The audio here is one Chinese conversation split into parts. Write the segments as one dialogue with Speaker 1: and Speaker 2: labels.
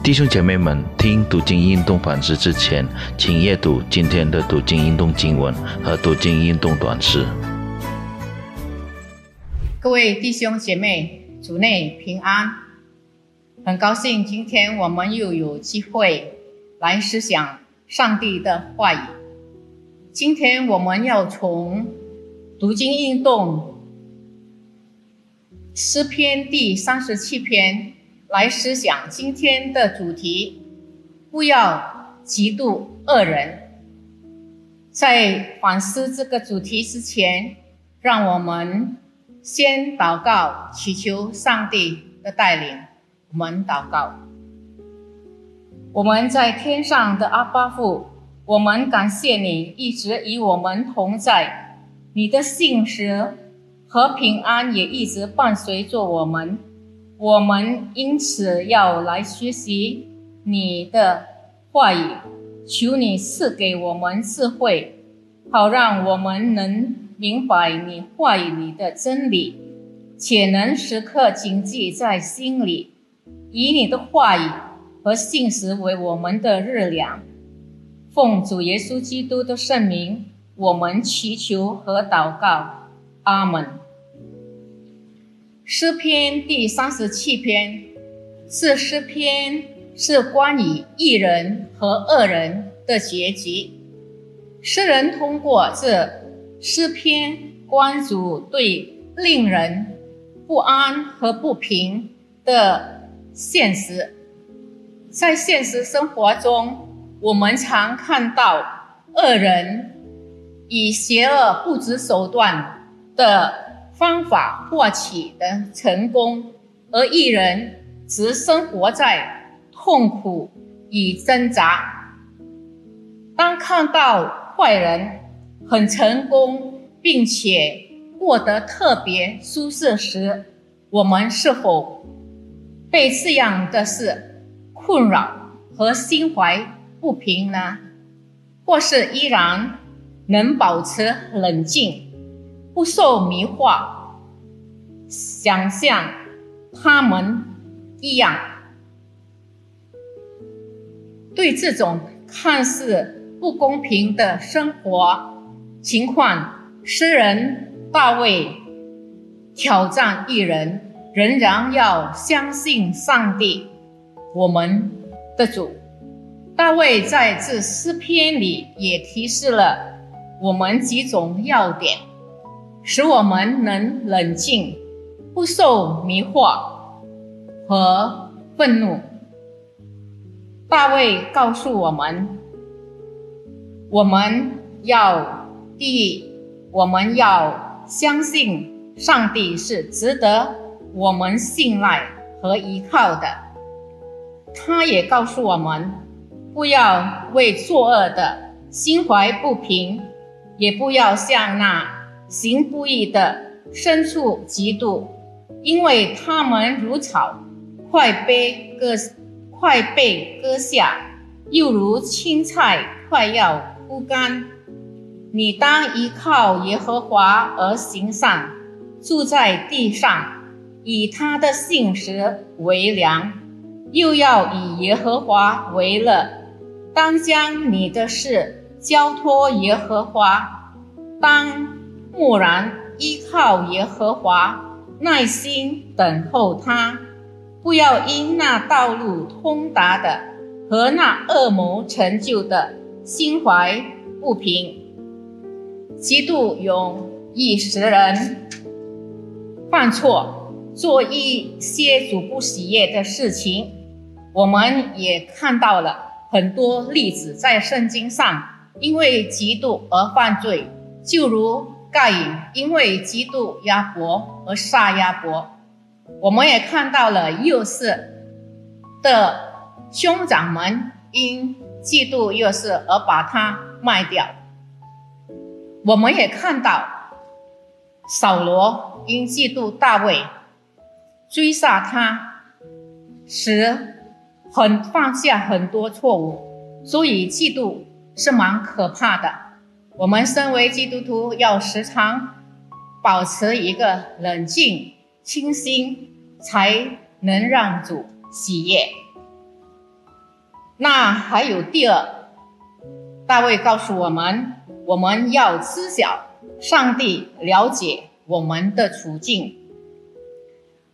Speaker 1: 弟兄姐妹们，听读经运动反思之前，请阅读今天的读经运动经文和读经运动短诗。
Speaker 2: 各位弟兄姐妹，主内平安！很高兴今天我们又有机会来思想上帝的话语。今天我们要从读经运动诗篇第三十七篇。来思想今天的主题，不要嫉妒恶人。在反思这个主题之前，让我们先祷告，祈求上帝的带领。我们祷告：我们在天上的阿巴父，我们感谢你一直与我们同在，你的信实和平安也一直伴随着我们。我们因此要来学习你的话语，求你赐给我们智慧，好让我们能明白你话语里的真理，且能时刻谨记在心里，以你的话语和信实为我们的日粮。奉主耶稣基督的圣名，我们祈求和祷告，阿门。诗篇第三十七篇是诗篇，是关于一人和恶人的结局。诗人通过这诗篇关注对令人不安和不平的现实。在现实生活中，我们常看到恶人以邪恶不择手段的。方法获取的成功，而一人则生活在痛苦与挣扎。当看到坏人很成功，并且过得特别舒适时，我们是否被这样的事困扰和心怀不平呢？或是依然能保持冷静？不受迷惑，想像他们一样，对这种看似不公平的生活情况，诗人大卫挑战一人，仍然要相信上帝，我们的主。大卫在这诗篇里也提示了我们几种要点。使我们能冷静，不受迷惑和愤怒。大卫告诉我们：我们要第一，我们要相信上帝是值得我们信赖和依靠的。他也告诉我们，不要为作恶的心怀不平，也不要像那。行不义的深处嫉妒，因为他们如草，快被割，快被割下，又如青菜，快要枯干。你当依靠耶和华而行善，住在地上，以他的信实为粮，又要以耶和华为乐。当将你的事交托耶和华，当。默然依靠耶和华，耐心等候他，不要因那道路通达的和那恶魔成就的心怀不平，极度容易使人犯错，做一些主不喜悦的事情。我们也看到了很多例子，在圣经上因为嫉妒而犯罪，就如。盖隐因为嫉妒亚伯而杀亚伯，我们也看到了幼士的兄长们因嫉妒幼士而把他卖掉。我们也看到扫罗因嫉妒大卫追杀他，时很犯下很多错误，所以嫉妒是蛮可怕的。我们身为基督徒，要时常保持一个冷静、清新，才能让主喜悦。那还有第二，大卫告诉我们，我们要知晓上帝了解我们的处境，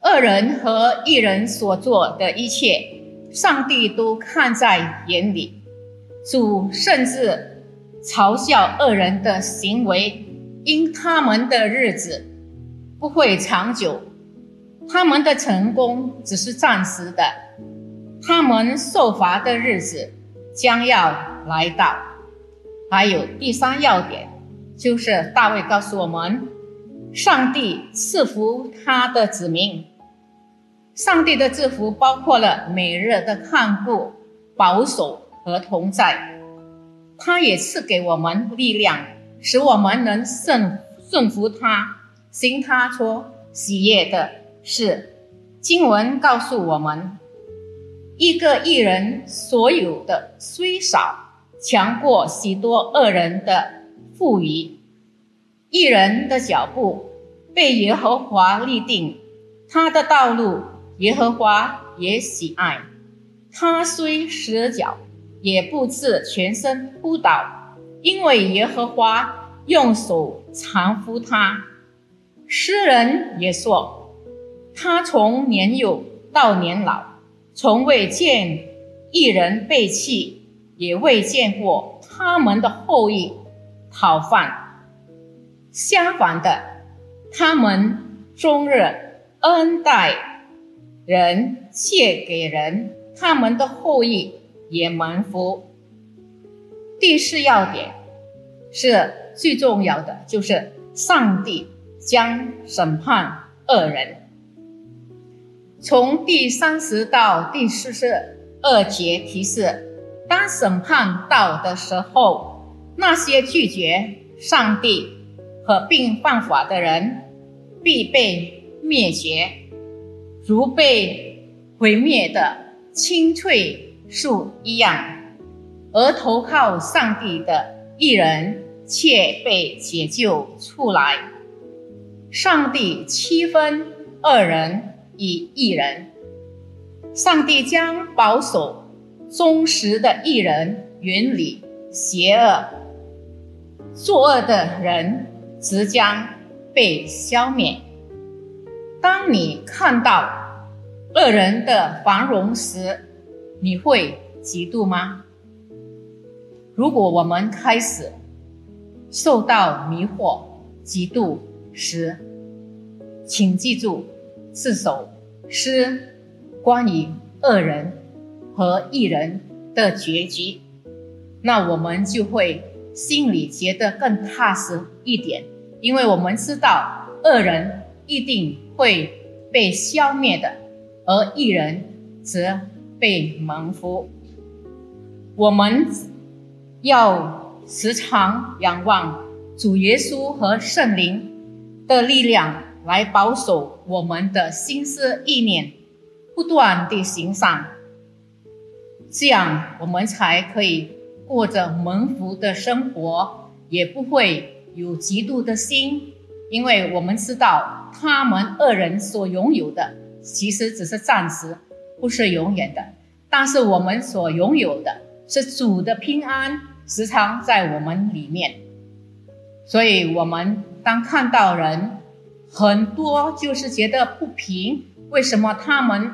Speaker 2: 恶人和一人所做的一切，上帝都看在眼里。主甚至嘲笑恶人的行为，因他们的日子不会长久，他们的成功只是暂时的。他们受罚的日子将要来到。还有第三要点，就是大卫告诉我们，上帝赐福他的子民。上帝的赐福包括了每日的看顾、保守和同在。他也赐给我们力量，使我们能顺顺服他，行他所喜悦的事。经文告诉我们。一个艺人所有的虽少，强过许多恶人的富裕。艺人的脚步被耶和华立定，他的道路耶和华也喜爱。他虽失脚，也不至全身扑倒，因为耶和华用手搀扶他。诗人也说，他从年幼到年老。从未见一人被弃，也未见过他们的后裔讨饭。相反的，他们终日恩待人，借给人，他们的后裔也蒙福。第四要点是最重要的，就是上帝将审判恶人。从第三十到第四十二节提示：当审判到的时候，那些拒绝上帝和并犯法的人必被灭绝，如被毁灭的青翠树一样；而投靠上帝的一人却被解救出来。上帝七分二人。以一人，上帝将保守忠实的艺人远离邪恶，作恶的人即将被消灭。当你看到恶人的繁荣时，你会嫉妒吗？如果我们开始受到迷惑、嫉妒时，请记住。四首诗关于恶人和异人的结局，那我们就会心里觉得更踏实一点，因为我们知道恶人一定会被消灭的，而异人则被蒙福。我们要时常仰望主耶稣和圣灵的力量。来保守我们的心思意念，不断地行善，这样我们才可以过着蒙福的生活，也不会有嫉妒的心，因为我们知道他们二人所拥有的其实只是暂时，不是永远的。但是我们所拥有的是主的平安，时常在我们里面。所以，我们当看到人。很多就是觉得不平，为什么他们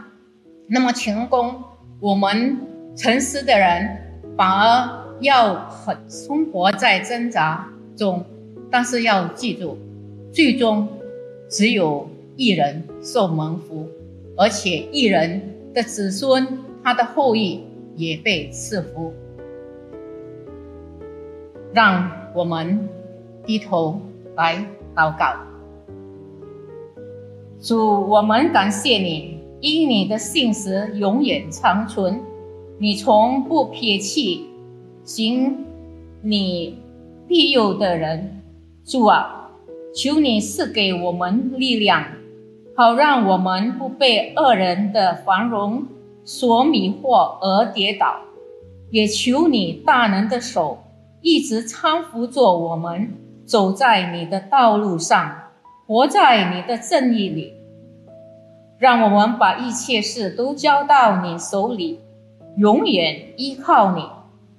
Speaker 2: 那么成功，我们诚实的人反而要很生活在挣扎中？但是要记住，最终只有一人受蒙福，而且一人的子孙，他的后裔也被赐福。让我们低头来祷告。主，我们感谢你，因你的信实永远长存，你从不撇弃行你庇佑的人。主啊，求你赐给我们力量，好让我们不被恶人的繁荣所迷惑而跌倒。也求你大能的手一直搀扶着我们，走在你的道路上。活在你的正义里，让我们把一切事都交到你手里，永远依靠你，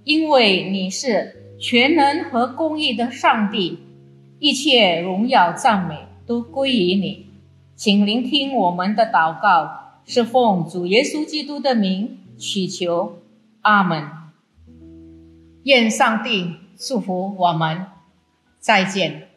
Speaker 2: 因为你是全能和公义的上帝，一切荣耀赞美都归于你。请聆听我们的祷告，是奉主耶稣基督的名祈求，阿门。愿上帝祝福我们，再见。